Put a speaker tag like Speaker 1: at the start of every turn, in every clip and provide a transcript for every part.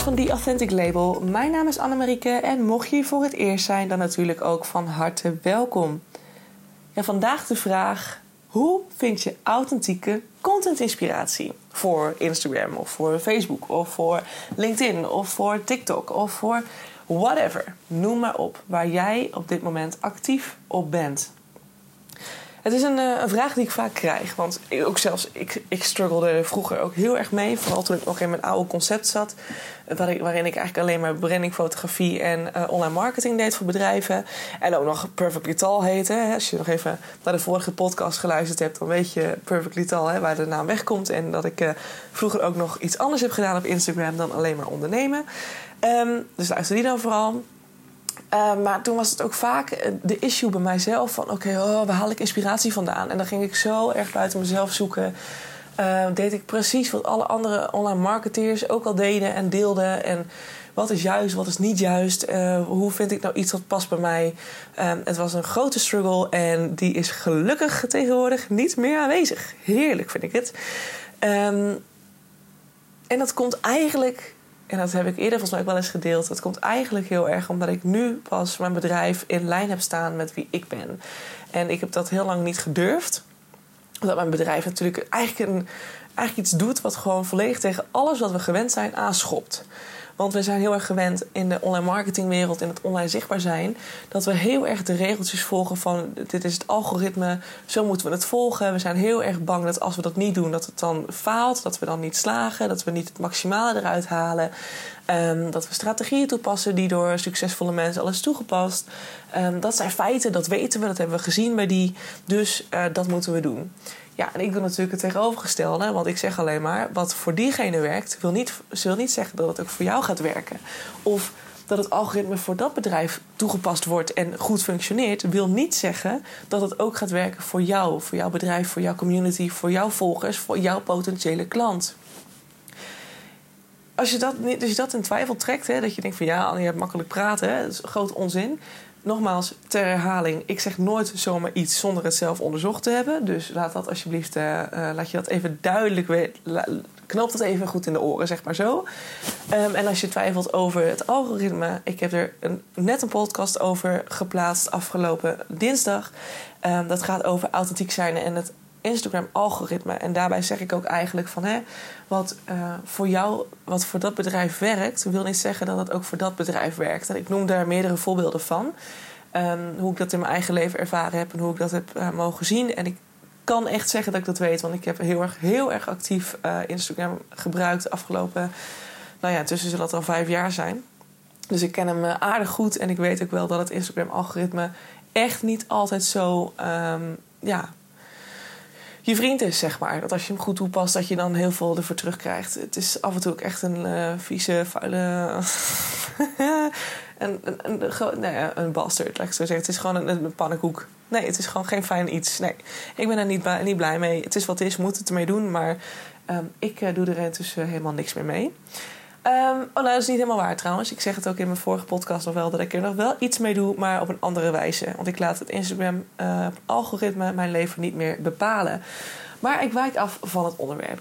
Speaker 1: van The Authentic Label. Mijn naam is Annemarieke en mocht je hier voor het eerst zijn, dan natuurlijk ook van harte welkom. Ja, vandaag de vraag: hoe vind je authentieke content inspiratie voor Instagram of voor Facebook of voor LinkedIn of voor TikTok of voor whatever. Noem maar op waar jij op dit moment actief op bent. Het is een, eh, een, vraag die ik vaak krijg. Want ook zelfs, ik, ik struggelde vroeger ook heel erg mee. Vooral toen ik nog in mijn oude concept zat. Waarin ik eigenlijk alleen maar branding, fotografie en uh, online marketing deed voor bedrijven. En ook nog Perfectly Tall heette. Als je nog even naar de vorige podcast geluisterd hebt, dan weet je Perfectly Tall, hè, waar de naam wegkomt. En dat ik vroeger ook nog iets anders heb gedaan op Instagram dan alleen maar ondernemen. Um, dus luister die dan vooral. Uh, maar toen was het ook vaak eh, de issue bij mijzelf van... oké, oh, waar haal ik inspiratie vandaan? En dan ging ik zo erg buiten mezelf zoeken. Uh, deed ik precies wat alle andere online marketeers ook al deden en deelden. En wat is juist, wat is niet juist? hoe vind ik nou iets wat past bij mij? het was een grote struggle en die is gelukkig tegenwoordig niet meer aanwezig. Heerlijk vind ik het. Um, en dat komt eigenlijk en dat heb ik eerder volgens mij ook wel eens gedeeld. Dat komt eigenlijk heel erg omdat ik nu pas mijn bedrijf in lijn heb staan met wie ik ben. En ik heb dat heel lang niet gedurfd. Omdat mijn bedrijf natuurlijk eigenlijk, een, eigenlijk iets doet wat gewoon volledig tegen alles wat we gewend zijn aanschopt. Want we zijn heel erg gewend in de online marketingwereld, in het online zichtbaar zijn, dat we heel erg de regeltjes volgen van dit is het algoritme, zo moeten we het volgen. We zijn heel erg bang dat als we dat niet doen, dat het dan faalt, dat we dan niet slagen, dat we niet het maximale eruit halen. Um, dat we strategieën toepassen die door succesvolle mensen alles toegepast. Um, dat zijn feiten, dat weten we, dat hebben we gezien bij die. Dus uh, dat moeten we doen. Ja, en ik doe natuurlijk het tegenovergestelde. Want ik zeg alleen maar, wat voor diegene werkt... wil niet, wil niet zeggen dat het ook voor jou gaat werken. Of dat het algoritme voor dat bedrijf toegepast wordt en goed functioneert... wil niet zeggen dat het ook gaat werken voor jou. Voor jouw bedrijf, voor jouw community, voor jouw volgers... voor jouw potentiële klant. Als je dat, dus je dat in twijfel trekt, hè, dat je denkt van ja, je hebt makkelijk praten, hè, dat is groot onzin nogmaals, ter herhaling, ik zeg nooit zomaar iets zonder het zelf onderzocht te hebben. Dus laat dat alsjeblieft, uh, laat je dat even duidelijk weten. Knoop dat even goed in de oren, zeg maar zo. Um, en als je twijfelt over het algoritme, ik heb er een, net een podcast over geplaatst afgelopen dinsdag. Um, dat gaat over authentiek zijn en het Instagram-algoritme. En daarbij zeg ik ook eigenlijk van hè, wat uh, voor jou, wat voor dat bedrijf werkt, wil niet zeggen dat het ook voor dat bedrijf werkt. En ik noem daar meerdere voorbeelden van. Um, hoe ik dat in mijn eigen leven ervaren heb en hoe ik dat heb uh, mogen zien. En ik kan echt zeggen dat ik dat weet, want ik heb heel erg, heel erg actief uh, Instagram gebruikt de afgelopen, nou ja, intussen zal dat al vijf jaar zijn. Dus ik ken hem aardig goed en ik weet ook wel dat het Instagram-algoritme echt niet altijd zo um, ja, je vriend is, zeg maar. Dat als je hem goed toepast, dat je dan heel veel ervoor terugkrijgt. Het is af en toe ook echt een uh, vieze, vuile... een, een, nee, een bastard, laat ik zo zeggen. Het is gewoon een, pannenkoek. Nee, het is gewoon geen fijn iets. Nee, ik ben er niet, niet blij mee. Het is wat het is, moet het ermee doen. Maar um, ik uh, doe er intussen helemaal niks meer mee. Um, oh, nou, dat is niet helemaal waar trouwens. Ik zeg het ook in mijn vorige podcast nog wel dat ik er nog wel iets mee doe, maar op een andere wijze. Want ik laat het Instagram-algoritme uh, mijn leven niet meer bepalen. Maar ik wijk af van het onderwerp.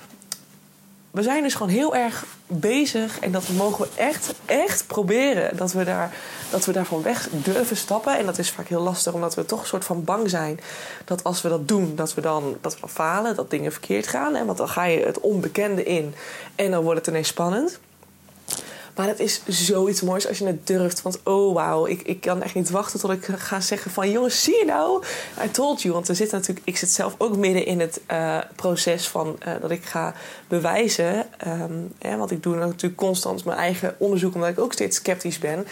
Speaker 1: We zijn dus gewoon heel erg bezig en dat mogen we echt, echt proberen. Dat we, daar, dat we daarvan weg durven stappen. En dat is vaak heel lastig, omdat we toch een soort van bang zijn dat als we dat doen, dat we dan, dat we falen, dat dingen verkeerd gaan. En want dan ga je het onbekende in en dan wordt het ineens spannend. Maar het is zoiets moois als je het durft. Want oh wauw, ik, ik kan echt niet wachten tot ik ga zeggen van... jongens, zie je nou? I told you. Want er zit natuurlijk, ik zit zelf ook midden in het uh, proces van uh, dat ik ga bewijzen. Um, hè, want ik doe natuurlijk constant mijn eigen onderzoek... omdat ik ook steeds sceptisch ben.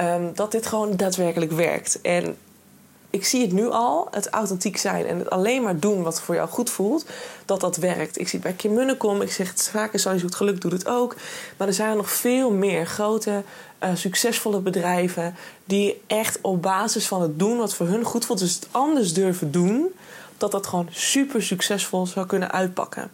Speaker 1: Um, dat dit gewoon daadwerkelijk werkt. En ik zie het nu al, het authentiek zijn en het alleen maar doen wat voor jou goed voelt, dat dat werkt. Ik zie het bij Kim Munnekom, ik zeg het vaak is het geluk doet het ook. Maar er zijn nog veel meer grote, uh, succesvolle bedrijven die echt op basis van het doen wat voor hun goed voelt, dus het anders durven doen, dat dat gewoon super succesvol zou kunnen uitpakken.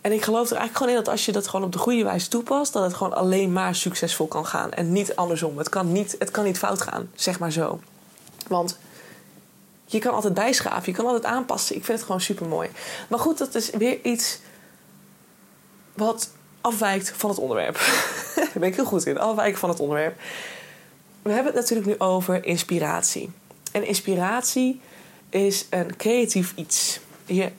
Speaker 1: En ik geloof er eigenlijk gewoon in dat als je dat gewoon op de goede wijze toepast, dat het gewoon alleen maar succesvol kan gaan en niet andersom. Het kan niet, het kan niet fout gaan, zeg maar zo. Want je kan altijd bijschaven, je kan altijd aanpassen. Ik vind het gewoon super mooi. Maar goed, dat is weer iets wat afwijkt van het onderwerp. Daar ben ik heel goed in, afwijken van het onderwerp. We hebben het natuurlijk nu over inspiratie. En inspiratie is een creatief iets. Je,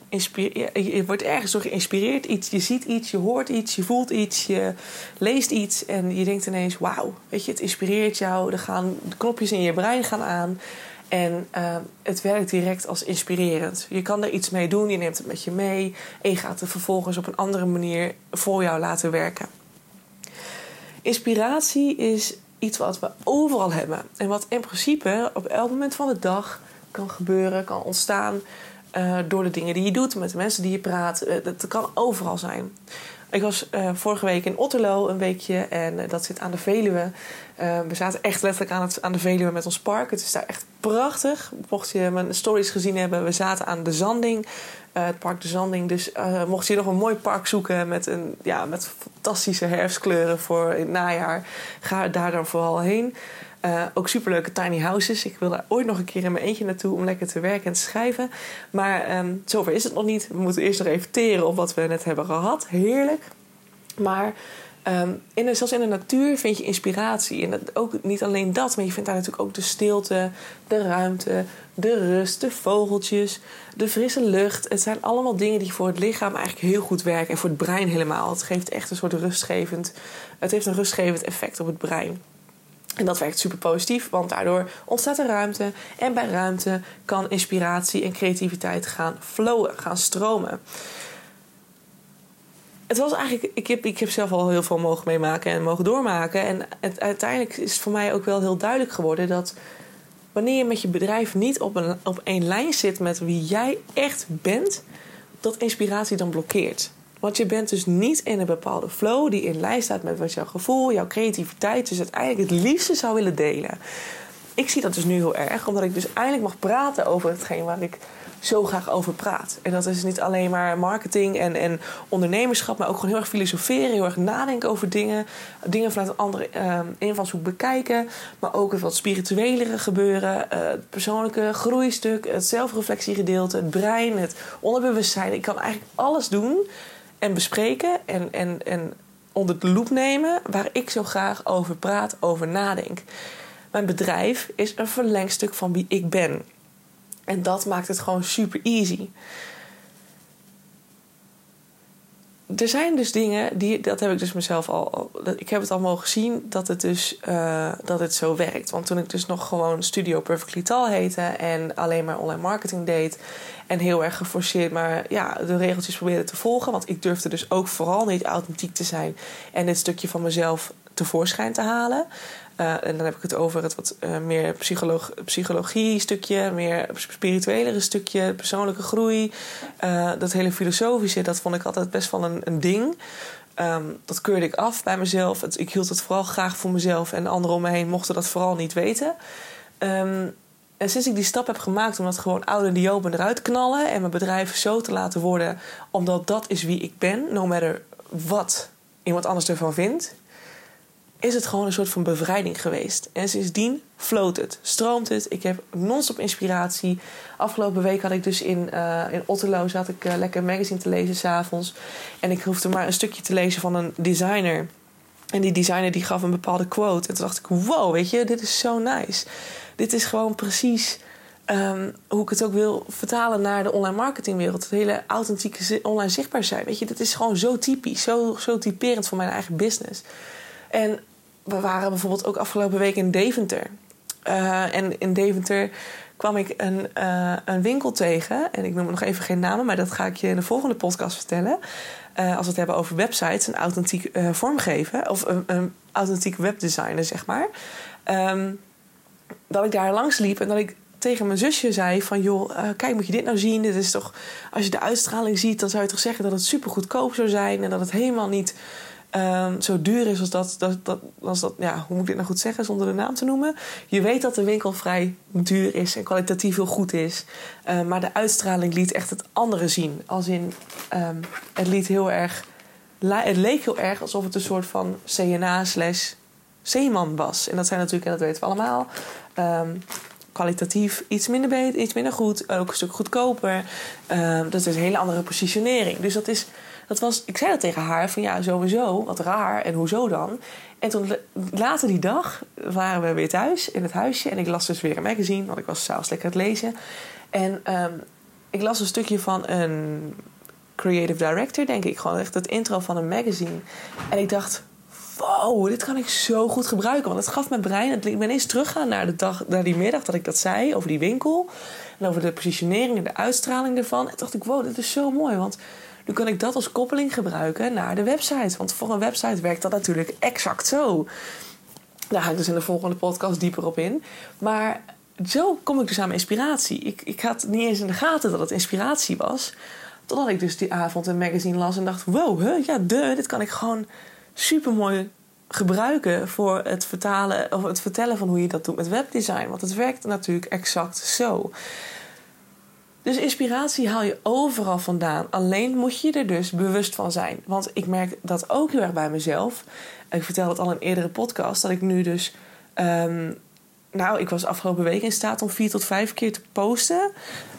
Speaker 1: je, wordt ergens door geïnspireerd. Iets, je ziet iets, je hoort iets, je voelt iets, je leest iets. En je denkt ineens, wauw, weet je, het inspireert jou. Er gaan de knopjes in je brein gaan aan. En uh, het werkt direct als inspirerend. Je kan er iets mee doen, je neemt het met je mee. En je gaat het vervolgens op een andere manier voor jou laten werken. Inspiratie is iets wat we overal hebben. En wat in principe op elk moment van de dag kan gebeuren, kan ontstaan. Uh, door de dingen die je doet, met de mensen die je praat. Uh, dat kan overal zijn. Ik was uh, vorige week in Otterlo een weekje en dat zit aan de Veluwe. we zaten echt letterlijk aan, het, aan de Veluwe met ons park. Het is daar echt prachtig. Mocht je mijn stories gezien hebben, we zaten aan de Zanding. Het park De Zanding. Dus mocht je nog een mooi park zoeken met, een, ja, met fantastische herfstkleuren voor het najaar, ga daar dan vooral heen. Uh, ook superleuke tiny houses. Ik wil daar ooit nog een keer in mijn eentje naartoe om lekker te werken en te schrijven. Maar um, zover is het nog niet. We moeten eerst nog even teren op wat we net hebben gehad. Heerlijk. Maar um, in zelfs in de natuur vind je inspiratie. En dat, ook niet alleen dat, maar je vindt daar natuurlijk ook de stilte, de ruimte, de rust, de vogeltjes, de frisse lucht. Het zijn allemaal dingen die voor het lichaam eigenlijk heel goed werken. En voor het brein helemaal. Het geeft echt een soort rustgevend... Het heeft een rustgevend effect op het brein. En dat werkt super positief, want daardoor ontstaat er ruimte. En bij ruimte kan inspiratie en creativiteit gaan flowen, gaan stromen. Het was eigenlijk, ik heb, ik heb zelf al heel veel mogen meemaken en mogen doormaken. En het, uiteindelijk is het voor mij ook wel heel duidelijk geworden dat wanneer je met je bedrijf niet op, een, op één lijn zit met wie jij echt bent, dat inspiratie dan blokkeert. Want je bent dus niet in een bepaalde flow die in lijn staat met wat jouw gevoel, jouw creativiteit, dus uiteindelijk het liefste zou willen delen. Ik zie dat dus nu heel erg, omdat ik dus eindelijk mag praten over hetgeen waar ik zo graag over praat. En dat is niet alleen maar marketing en, en ondernemerschap, maar ook gewoon heel erg filosoferen, heel erg nadenken over dingen. Dingen vanuit een andere uh, invalshoek bekijken. Maar ook wat spirituelere gebeuren. Uh, het persoonlijke groeistuk, het zelfreflectiegedeelte, het brein, het onderbewustzijn. Ik kan eigenlijk alles doen en bespreken en, en, en onder de loep nemen waar ik zo graag over praat, over nadenk. Mijn bedrijf is een verlengstuk van wie ik ben. En dat maakt het gewoon super easy. Er zijn dus dingen, die, dat heb ik dus mezelf al. Ik heb het al mogen zien dat het dus uh, dat het zo werkt. Want toen ik dus nog gewoon Studio Perfectly Tall heette en alleen maar online marketing deed. En heel erg geforceerd, maar ja, de regeltjes probeerde te volgen. Want ik durfde dus ook vooral niet authentiek te zijn en dit stukje van mezelf tevoorschijn te halen. Uh, en dan heb ik het over het wat uh, meer psycholoog, psychologie-stukje, meer spirituelere stukje, persoonlijke groei. Uh, dat hele filosofische, dat vond ik altijd best wel een, een ding. Um, dat keurde ik af bij mezelf. Ik hield het vooral graag voor mezelf en anderen om me heen mochten dat vooral niet weten. Um, en sinds ik die stap heb gemaakt om dat gewoon oude diopen eruit knallen en mijn bedrijf zo te laten worden, omdat dat is wie ik ben, no matter wat iemand anders ervan vindt, is het gewoon een soort van bevrijding geweest. En sindsdien floot het, stroomt het. Ik heb non-stop inspiratie. Afgelopen week had ik dus in, uh, in Otterlo... zat ik uh, lekker een magazine te lezen s'avonds. En ik hoefde maar een stukje te lezen van een designer. En die designer die gaf een bepaalde quote. En toen dacht ik, wow, weet je, dit is zo nice. Dit is gewoon precies... Um, hoe ik het ook wil vertalen naar de online marketingwereld. Het hele authentieke online zichtbaar zijn. Weet je, dat is gewoon zo typisch, zo, zo typerend voor mijn eigen business. En we waren bijvoorbeeld ook afgelopen week in Deventer. Uh, en in Deventer kwam ik een, uh, een winkel tegen. En ik noem nog even geen namen, maar dat ga ik je in de volgende podcast vertellen. Uh, als we het hebben over websites en authentiek vormgeven. Of een, een authentiek webdesigner, zeg maar. Um, dat ik daar langs liep en dat ik tegen mijn zusje zei van... joh, kijk, moet je dit nou zien? Dit is toch... Als je de uitstraling ziet, dan zou je toch zeggen dat het super goedkoop zou zijn... en dat het helemaal niet um, zo duur is als dat, dat, dat, als dat, ja, hoe moet ik dit nou goed zeggen zonder de naam te noemen? Je weet dat de winkel vrij duur is en kwalitatief heel goed is. Uh, maar de uitstraling liet echt het andere zien. Als in, um, het liet heel erg, het leek heel erg alsof het een soort van CNA slash zeeman was. En dat zijn natuurlijk, en dat weten we allemaal, kwalitatief iets minder beter, iets minder goed, ook een stuk goedkoper. dat is een hele andere positionering. Dus dat is dat was, ik zei dat tegen haar van ja, sowieso, wat raar en hoezo dan? En toen later die dag waren we weer thuis in het huisje en ik las dus weer een magazine, want ik was s'avonds lekker aan het lezen. En ehm, ik las een stukje van een creative director, denk ik, gewoon echt het intro van een magazine. En ik dacht, wow, dit kan ik zo goed gebruiken. Want het gaf mijn brein, ik ben eens teruggaan naar, de dag, naar die middag dat ik dat zei over die winkel. En over de positionering en de uitstraling ervan. En dacht ik, wow, dit is zo mooi. Want nu kan ik dat als koppeling gebruiken naar de website. Want voor een website werkt dat natuurlijk exact zo. Daar ga ik dus in de volgende podcast dieper op in. Maar zo kom ik dus aan mijn inspiratie. Ik, ik had niet eens in de gaten dat het inspiratie was. Totdat ik dus die avond een magazine las en dacht: wow, huh, ja, de, dit kan ik gewoon super mooi gebruiken voor het vertalen of het vertellen van hoe je dat doet met webdesign. Want het werkt natuurlijk exact zo. Dus inspiratie haal je overal vandaan. Alleen moet je er dus bewust van zijn. Want ik merk dat ook heel erg bij mezelf. Ik vertelde het al in een eerdere podcast. Dat ik nu dus ehm, nou, ik was afgelopen week in staat om vier tot vijf keer te posten.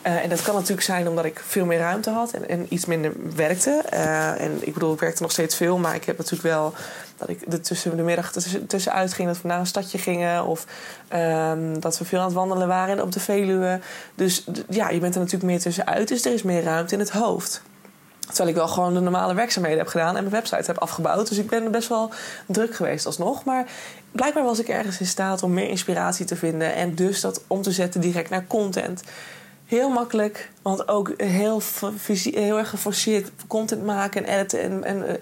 Speaker 1: Uh, en dat kan natuurlijk zijn omdat ik veel meer ruimte had en, en iets minder werkte. Uh, en ik bedoel, ik werkte nog steeds veel, maar ik heb natuurlijk wel dat ik er tussen de middag tussen, tussenuit ging, dat we naar een stadje gingen of um, dat we veel aan het wandelen waren op de Veluwe. Dus ja, je bent er natuurlijk meer tussenuit, dus er is meer ruimte in het hoofd. Terwijl ik wel gewoon de normale werkzaamheden heb gedaan en mijn website heb afgebouwd. Dus ik ben best wel druk geweest alsnog. Maar blijkbaar was ik ergens in staat om meer inspiratie te vinden. En dus dat om te zetten direct naar content. Heel makkelijk, want ook heel, heel erg geforceerd content maken en editen en, en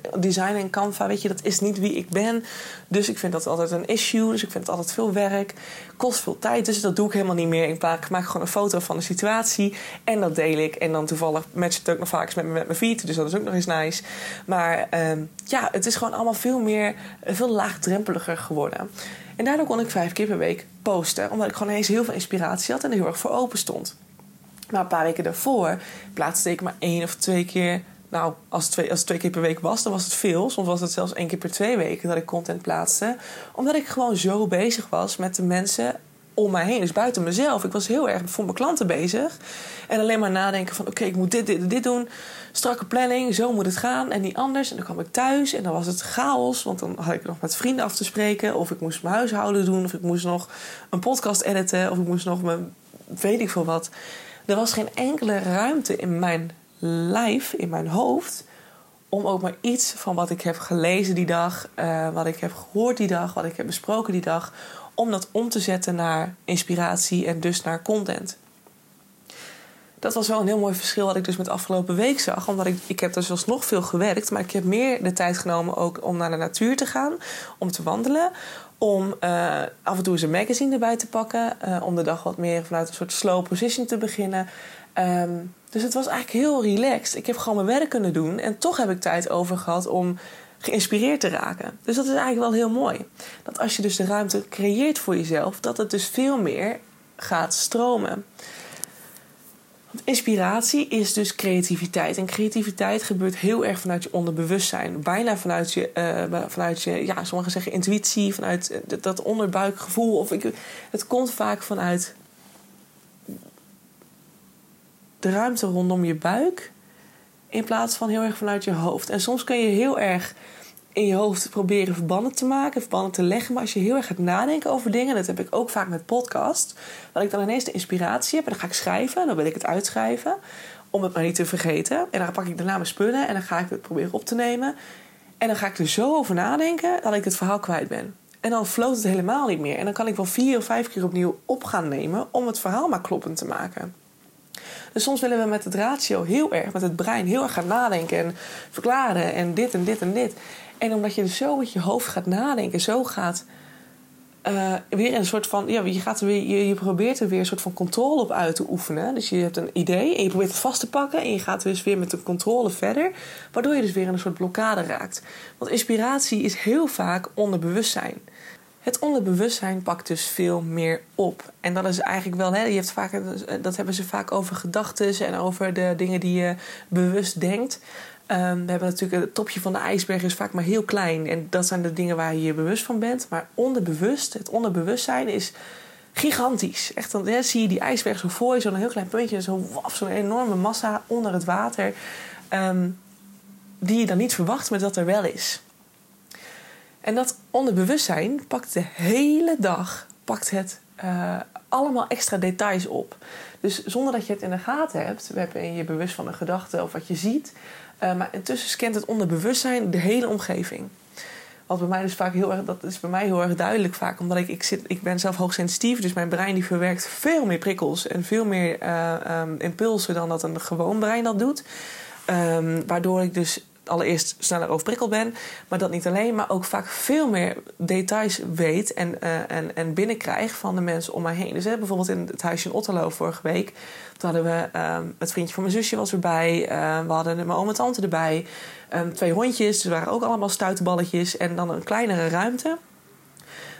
Speaker 1: uh, Canva. Weet je, dat is niet wie ik ben. Dus ik vind dat altijd een issue. Dus ik vind het altijd veel werk. Kost veel tijd. Dus dat doe ik helemaal niet meer. Ik maak gewoon een foto van de situatie en dat deel ik. En dan toevallig matcht het ook nog vaak eens met, met mijn feed. Dus dat is ook nog eens nice. Maar uh, ja, het is gewoon allemaal veel meer, veel laagdrempeliger geworden. En daardoor kon ik vijf keer per week posten. Omdat ik gewoon eens heel veel inspiratie had en er heel erg voor open stond. Maar een paar weken daarvoor plaatste ik maar één of twee keer. Nou, als het, twee, als twee keer per week was, dan was het veel. Soms was het zelfs één keer per twee weken dat ik content plaatste. Omdat ik gewoon zo bezig was met de mensen om mij heen. Dus buiten mezelf. Ik was heel erg voor mijn klanten bezig. En alleen maar nadenken van... oké, ik moet dit, dit dit doen. Strakke planning, zo moet het gaan. En niet anders. En dan kwam ik thuis en dan was het chaos. Want dan had ik nog met vrienden af te spreken. Of ik moest mijn huishouden doen. Of ik moest nog een podcast editen. Of ik moest nog mijn... weet ik veel wat. Er was geen enkele ruimte in mijn lijf, in mijn hoofd, om ook maar iets van wat ik heb gelezen die dag, uh, wat ik heb gehoord die dag, wat ik heb besproken die dag, om dat om te zetten naar inspiratie en dus naar content. Dat was wel een heel mooi verschil wat ik dus met afgelopen week zag. Omdat ik, ik heb dus alsnog veel gewerkt. Maar ik heb meer de tijd genomen ook om naar de natuur te gaan. Om te wandelen om uh, af en toe eens een magazine erbij te pakken. Uh, om de dag wat meer vanuit een soort slow position te beginnen. Um, dus het was eigenlijk heel relaxed. Ik heb gewoon mijn werk kunnen doen. En toch heb ik tijd over gehad om geïnspireerd te raken. Dus dat is eigenlijk wel heel mooi. Dat als je dus de ruimte creëert voor jezelf, dat het dus veel meer gaat stromen inspiratie is dus creativiteit. En creativiteit gebeurt heel erg vanuit je onderbewustzijn. Bijna vanuit je, uh, vanuit je ja, sommigen zeggen intuïtie, vanuit eh, dat onderbuikgevoel. Of ik, het komt vaak vanuit de ruimte rondom je buik. In plaats van heel erg vanuit je hoofd. En soms kun je heel erg in je hoofd proberen verbanden te maken, verbanden te leggen. Maar als je heel erg gaat nadenken over dingen, dat heb ik ook vaak met podcast, dat ik dan ineens de inspiratie heb en dan ga ik schrijven, dan wil ik het uitschrijven, om het maar niet te vergeten. En dan pak ik daarna mijn spullen en dan ga ik het proberen op te nemen. En dan ga ik er zo over nadenken dat ik het verhaal kwijt ben. En dan floot het helemaal niet meer. En dan kan ik wel vier of vijf keer opnieuw op gaan nemen om het verhaal maar kloppend te maken. Dus soms willen we met het ratio heel erg, met het brein heel erg gaan nadenken en verklaren en dit en dit en dit. En omdat je zo met je hoofd gaat nadenken, zo gaat uh, weer een soort van. Ja, je, gaat er weer, je, je, probeert er weer een soort van controle op uit te oefenen. Dus je hebt een idee en je probeert het vast te pakken. En je gaat dus weer met de controle verder. Waardoor je dus weer in een soort blokkade raakt. Want inspiratie is heel vaak onderbewustzijn. Het onderbewustzijn pakt dus veel meer op. En dat is eigenlijk wel, hè, je hebt vaak, dat hebben ze vaak over gedachten en over de dingen die je bewust denkt. Um, we hebben natuurlijk het topje van de ijsberg is vaak maar heel klein. En dat zijn de dingen waar je je bewust van bent. Maar onderbewust, het onderbewustzijn is gigantisch. Echt, dan zie je die ijsberg zo voor je, zo'n heel klein puntje, zo'n zo enorme massa onder het water. Um, die je dan niet verwacht, maar dat er wel is. En dat onderbewustzijn pakt de hele dag pakt het uh, allemaal extra details op. Dus zonder dat je het in de gaten hebt, ben je bewust van een gedachte of wat je ziet. Uh, maar intussen scant het onderbewustzijn de hele omgeving. Wat bij mij dus vaak heel erg, dat is bij mij heel erg duidelijk vaak, omdat ik, ik, zit, ik ben zelf hoogsensitief, dus mijn brein die verwerkt veel meer prikkels en veel meer uh, um, impulsen dan dat een gewoon brein dat doet. Um, waardoor ik dus allereerst sneller overprikkeld ben. Maar dat niet alleen, maar ook vaak veel meer details weet en, uh, en, en binnenkrijg van de mensen om mij heen. Dus hè, bijvoorbeeld in het huisje in Otterlo vorige week. Toen hadden we um, het vriendje van mijn zusje was erbij. Uh, we hadden mijn oom en tante erbij. Um, twee hondjes, ze waren ook allemaal stuitenballetjes. En dan een kleinere ruimte.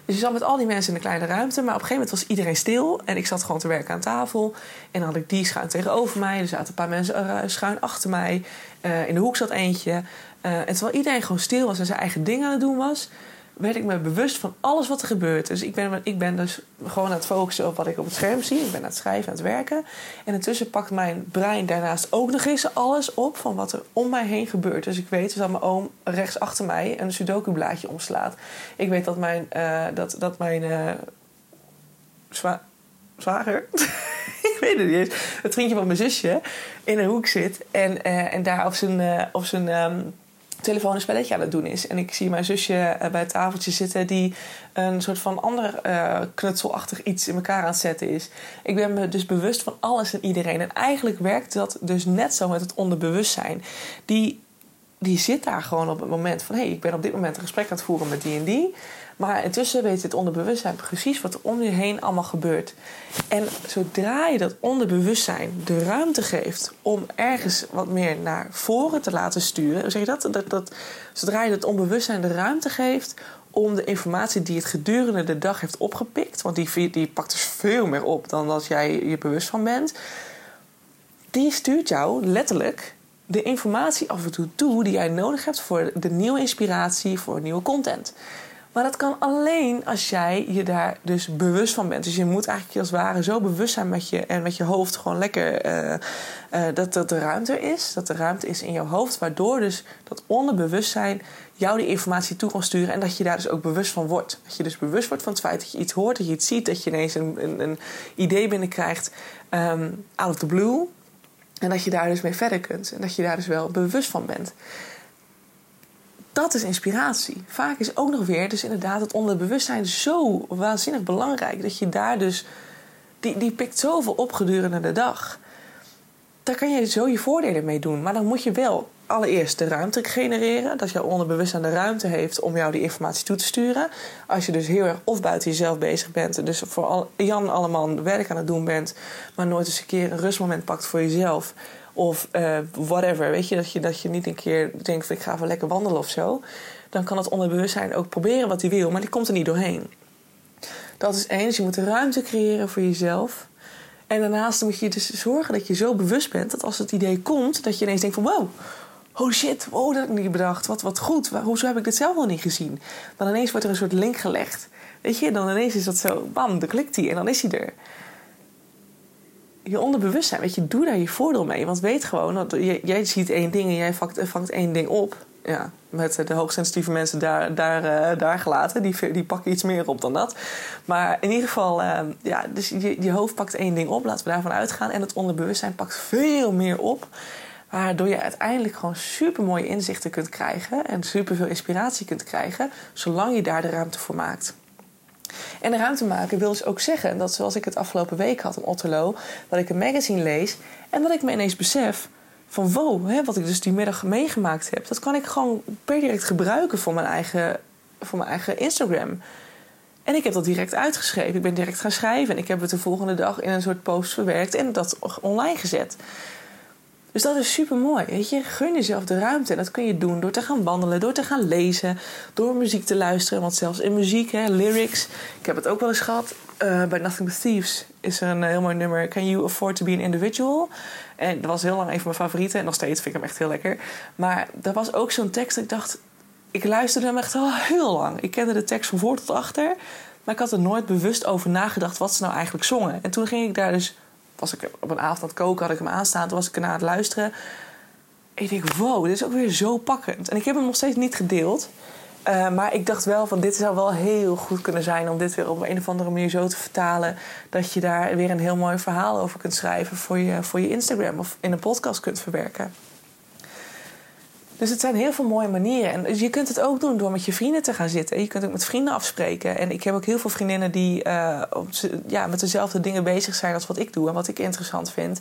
Speaker 1: Dus je zat met al die mensen in een kleine ruimte. Maar op een gegeven moment was iedereen stil. En ik zat gewoon te werken aan tafel. En dan had ik die schuin tegenover mij. Er zaten een paar mensen schuin achter mij. Uh, in de hoek zat eentje. Uh, en terwijl iedereen gewoon stil was en zijn eigen dingen aan het doen was... werd ik me bewust van alles wat er gebeurt. Dus ik ben, ik ben dus gewoon aan het focussen op wat ik op het scherm zie. Ik ben aan het schrijven, aan het werken. En intussen pakt mijn brein daarnaast ook nog eens alles op... van wat er om mij heen gebeurt. Dus ik weet dat mijn oom rechts achter mij een sudoku-blaadje omslaat. Ik weet dat mijn... Uh, dat, dat mijn zwa zwager... ik weet het niet eens. Het vriendje van mijn zusje in een hoek zit en, uh, en daar op zijn, op zijn um, telefoon een spelletje aan het doen is. En ik zie mijn zusje uh, bij het tafeltje zitten die een soort van ander knutselachtig iets in elkaar aan het zetten is. Ik ben me dus bewust van alles en iedereen. En eigenlijk werkt dat dus net zo met het onderbewustzijn. Die, die zit daar gewoon op het moment van hé, hey, ik ben op dit moment een gesprek aan het voeren met die en die. Maar intussen weet het onderbewustzijn precies wat er om je heen allemaal gebeurt. En zodra je dat onderbewustzijn de ruimte geeft om ergens wat meer naar voren te laten sturen, zeg je dat? dat, dat zodra je het onbewustzijn de ruimte geeft om de informatie die het gedurende de dag heeft opgepikt, want die, die pakt dus veel meer op dan als jij je bewust van bent, die stuurt jou letterlijk de informatie af en toe toe die jij nodig hebt voor de nieuwe inspiratie, voor nieuwe content. Maar dat kan alleen als jij je daar dus bewust van bent. Dus je moet eigenlijk als het ware zo bewust zijn met je en met je hoofd gewoon lekker uh, uh, dat, dat de ruimte is. Dat de ruimte is in jouw hoofd. Waardoor dus dat onderbewustzijn jou die informatie toe kan sturen. En dat je daar dus ook bewust van wordt. Dat je dus bewust wordt van het feit dat je iets hoort, dat je iets ziet, dat je ineens een, een, een idee binnenkrijgt um, out of the blue. En dat je daar dus mee verder kunt. En dat je daar dus wel bewust van bent dat is inspiratie. Vaak is ook nog weer, dus inderdaad, het onderbewustzijn zo waanzinnig belangrijk. Dat je daar dus, die, die pikt zoveel op gedurende de dag. Daar kan je zo je voordelen mee doen. Maar dan moet je wel allereerst de ruimte genereren. Dat jouw onderbewustzijn de ruimte heeft om jou die informatie toe te sturen. Als je dus heel erg of buiten jezelf bezig bent. En dus voor al, Jan allemaal werk aan het doen bent. Maar nooit eens een keer een rustmoment pakt voor jezelf. Of uh, whatever. Weet je dat, je, dat je niet een keer denkt: ik ga even lekker wandelen of zo. Dan kan het onderbewustzijn ook proberen wat hij wil, maar die komt er niet doorheen. Dat is één. Je moet ruimte creëren voor jezelf. En daarnaast moet je dus zorgen dat je zo bewust bent dat als het idee komt, dat je ineens denkt: van wow, oh shit, wow, dat heb ik niet bedacht. Wat, wat goed. Hoezo heb ik dit zelf al niet gezien? Dan ineens wordt er een soort link gelegd. Weet je, dan ineens is dat zo, bam, dan klikt hij en dan is hij er je onderbewustzijn, weet je, doe daar je voordeel mee. Want weet gewoon, dat jij, ziet één ding en jij vangt, één ding op. Ja, met de hoogsensitieve mensen daar, daar, uh, daar gelaten. Die, die pakken iets meer op dan dat. Maar in ieder geval, uh, ja, dus je, je hoofd pakt één ding op. Laten we daarvan uitgaan. En het onderbewustzijn pakt veel meer op. Waardoor je uiteindelijk gewoon super mooie inzichten kunt krijgen. En super veel inspiratie kunt krijgen. Zolang je daar de ruimte voor maakt. En ruimte maken wil dus ook zeggen dat zoals ik het afgelopen week had in Otterlo, dat ik een magazine lees en dat ik me ineens besef van wow, hè, wat ik dus die middag meegemaakt heb, dat kan ik gewoon per direct gebruiken voor mijn eigen, voor mijn eigen Instagram. En ik heb dat direct uitgeschreven. Ik ben direct gaan schrijven en ik heb het de volgende dag in een soort post verwerkt en dat online gezet. Dus dat is super mooi. Weet je, gun jezelf de ruimte. En dat kun je doen door te gaan wandelen, door te gaan lezen, door muziek te luisteren. Want zelfs in muziek, hè, lyrics. Ik heb het ook wel eens gehad. Uh, bij Nothing But Thieves is er een heel mooi nummer. Can you afford to be an individual? En dat was heel lang een van mijn favorieten. En nog steeds vind ik hem echt heel lekker. Maar er was ook zo'n tekst dat ik dacht... Ik luisterde hem echt al heel lang. Ik kende de tekst van voor tot achter. Maar ik had er nooit bewust over nagedacht wat ze nou eigenlijk zongen. En toen ging ik daar dus was ik op een avond aan het koken, had ik hem aanstaan. Toen was ik ernaar aan het luisteren. ik denk, wow, dit is ook weer zo pakkend. En ik heb hem nog steeds niet gedeeld. Uh, maar ik dacht wel van dit zou wel heel goed kunnen zijn om dit weer op een of andere manier zo te vertalen. Dat je daar weer een heel mooi verhaal over kunt schrijven voor je, voor je Instagram of in een podcast kunt verwerken. Dus het zijn heel veel mooie manieren. En je kunt het ook doen door met je vrienden te gaan zitten. Je kunt ook met vrienden afspreken. En ik heb ook heel veel vriendinnen die uh, ja, met dezelfde dingen bezig zijn als wat ik doe en wat ik interessant vind.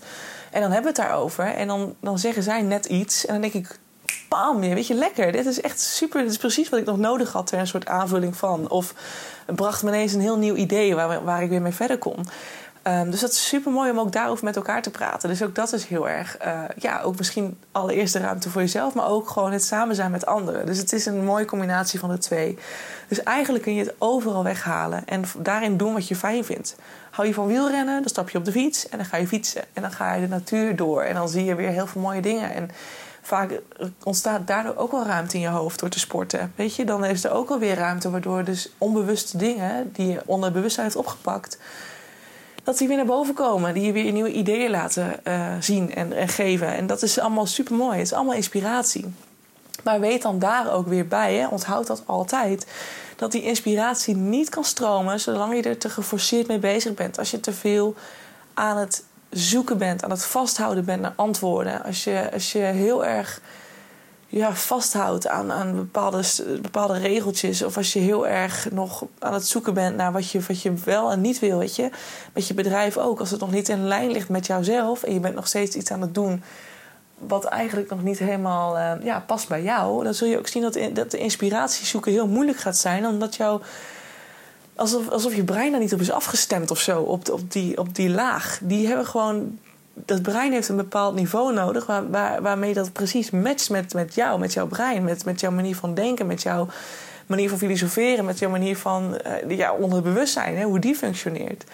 Speaker 1: En dan hebben we het daarover. En dan, dan zeggen zij net iets. En dan denk ik, bam, weet je, lekker. Dit is echt super. Dit is precies wat ik nog nodig had ter een soort aanvulling van. Of het bracht me ineens een heel nieuw idee waar, waar ik weer mee verder kon. Um, dus dat is super mooi om ook daarover met elkaar te praten. Dus ook dat is heel erg, uh, ja, ook misschien allereerst de ruimte voor jezelf, maar ook gewoon het samen zijn met anderen. Dus het is een mooie combinatie van de twee. Dus eigenlijk kun je het overal weghalen en daarin doen wat je fijn vindt. Hou je van wielrennen, dan stap je op de fiets en dan ga je fietsen. En dan ga je de natuur door en dan zie je weer heel veel mooie dingen. En vaak ontstaat daardoor ook wel ruimte in je hoofd door te sporten. Weet je, dan is er ook alweer ruimte waardoor dus onbewuste dingen die je onder bewustzijn hebt opgepakt dat die weer naar boven komen. Die je weer nieuwe ideeën laten uh, zien en, en, geven. En dat is allemaal super mooi. Het is allemaal inspiratie. Maar weet dan daar ook weer bij, hè, onthoud dat altijd. Dat die inspiratie niet kan stromen zolang je er te geforceerd mee bezig bent. Als je te veel aan het zoeken bent, aan het vasthouden bent naar antwoorden. Als je, als je heel erg ja, vasthoudt aan, aan bepaalde, bepaalde regeltjes. Of als je heel erg nog aan het zoeken bent naar wat je, wat je wel en niet wil. Weet je? Met je bedrijf ook. Als het nog niet in lijn ligt met jouzelf en je bent nog steeds iets aan het doen wat eigenlijk nog niet helemaal uh, ja, past bij jou, dan zul je ook zien dat, dat de inspiratie zoeken heel moeilijk gaat zijn. Omdat jou. Alsof, alsof je brein daar niet op is afgestemd of zo, op, op, die, op die laag. Die hebben gewoon dat brein heeft een bepaald niveau nodig waar, waar, waarmee dat precies matcht met, met jou, met jouw brein, met, met jouw manier van denken, met jouw manier van filosoferen, met jouw manier van uh, ja, onderbewustzijn, hè, hoe die functioneert.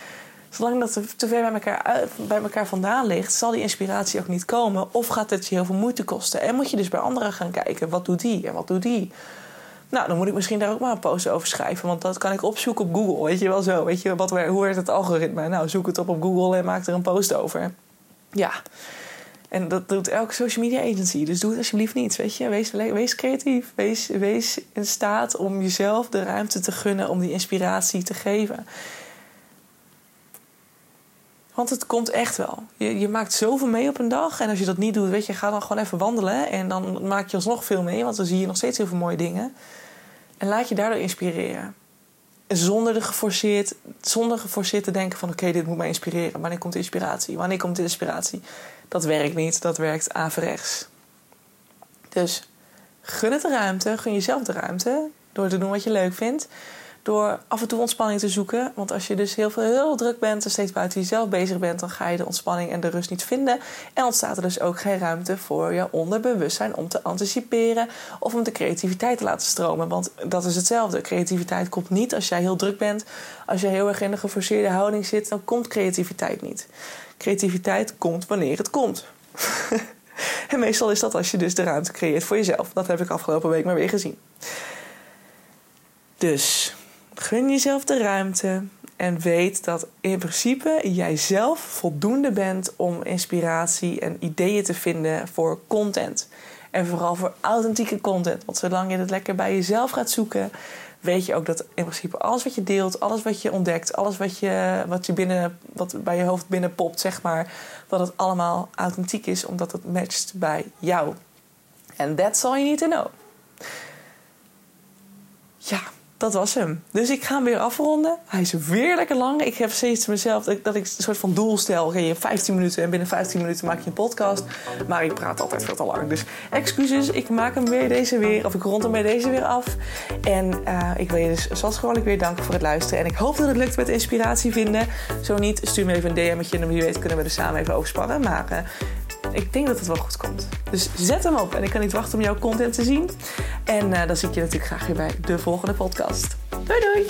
Speaker 1: Zolang dat te ver bij elkaar, bij elkaar vandaan ligt, zal die inspiratie ook niet komen. Of gaat het je heel veel moeite kosten. En moet je dus bij anderen gaan kijken, wat doet die en wat doet die? Nou, dan moet ik misschien daar ook maar een post over schrijven. Want dat kan ik opzoeken op Google. Weet je wel zo. Weet je, wat, hoe werkt het algoritme? Nou, zoek het op op Google en maak er een post over. Ja. En dat doet elke social media agency. Dus doe het alsjeblieft niet. Weet je? Wees, wees creatief. Wees, wees in staat om jezelf de ruimte te gunnen om die inspiratie te geven. Want het komt echt wel. Je, je maakt zoveel mee op een dag. En als je dat niet doet, weet je, ga dan gewoon even wandelen. En dan maak je alsnog veel mee. Want dan zie je nog steeds heel veel mooie dingen. En laat je daardoor inspireren zonder, de geforceerd, zonder geforceerd te denken van... oké, dit moet mij inspireren. Wanneer komt de inspiratie? Wanneer komt de inspiratie? Dat werkt niet. Dat werkt averechts. Dus gun het de ruimte. Gun jezelf de ruimte. Door te doen wat je leuk vindt door af en toe ontspanning te zoeken. Want als je dus heel veel heel druk bent en steeds buiten jezelf bezig bent, dan ga je de ontspanning en de rust niet vinden. En ontstaat er dus ook geen ruimte voor je onderbewustzijn om te anticiperen of om de creativiteit te laten stromen. Want dat is hetzelfde. Creativiteit komt niet als jij heel druk bent. Als je heel erg in een geforceerde houding zit, dan komt creativiteit niet. Creativiteit komt wanneer het komt. en meestal is dat als je dus de ruimte creëert voor jezelf. Dat heb ik afgelopen week maar weer gezien. Dus gun jezelf de ruimte en weet dat in principe jij zelf voldoende bent om inspiratie en ideeën te vinden voor content. En vooral voor authentieke content. Want zolang je het lekker bij jezelf gaat zoeken, weet je ook dat in principe alles wat je deelt, alles wat je ontdekt, alles wat, je, wat, je binnen, wat bij je hoofd binnenpopt, zeg maar, dat het allemaal authentiek is, omdat het matcht bij jou. En that's all you need to know. Ja, dat was hem. Dus ik ga hem weer afronden. Hij is weer lekker lang. Ik heb steeds mezelf dat ik, dat ik een soort van doel stel. Je hebt 15 minuten en binnen 15 minuten maak je een podcast. Maar ik praat altijd veel te lang. Dus excuses, ik maak hem weer deze weer. Of ik rond hem weer deze weer af. En uh, ik wil je dus zoals gewoonlijk weer danken voor het luisteren. En ik hoop dat het lukt met inspiratie vinden. Zo niet, stuur me even een DM'tje. En wie weet kunnen we er samen even over sparren. Maar uh, ik denk dat het wel goed komt. Dus zet hem op. En ik kan niet wachten om jouw content te zien. En uh, dan zie ik je natuurlijk graag weer bij de volgende podcast. Doei doei!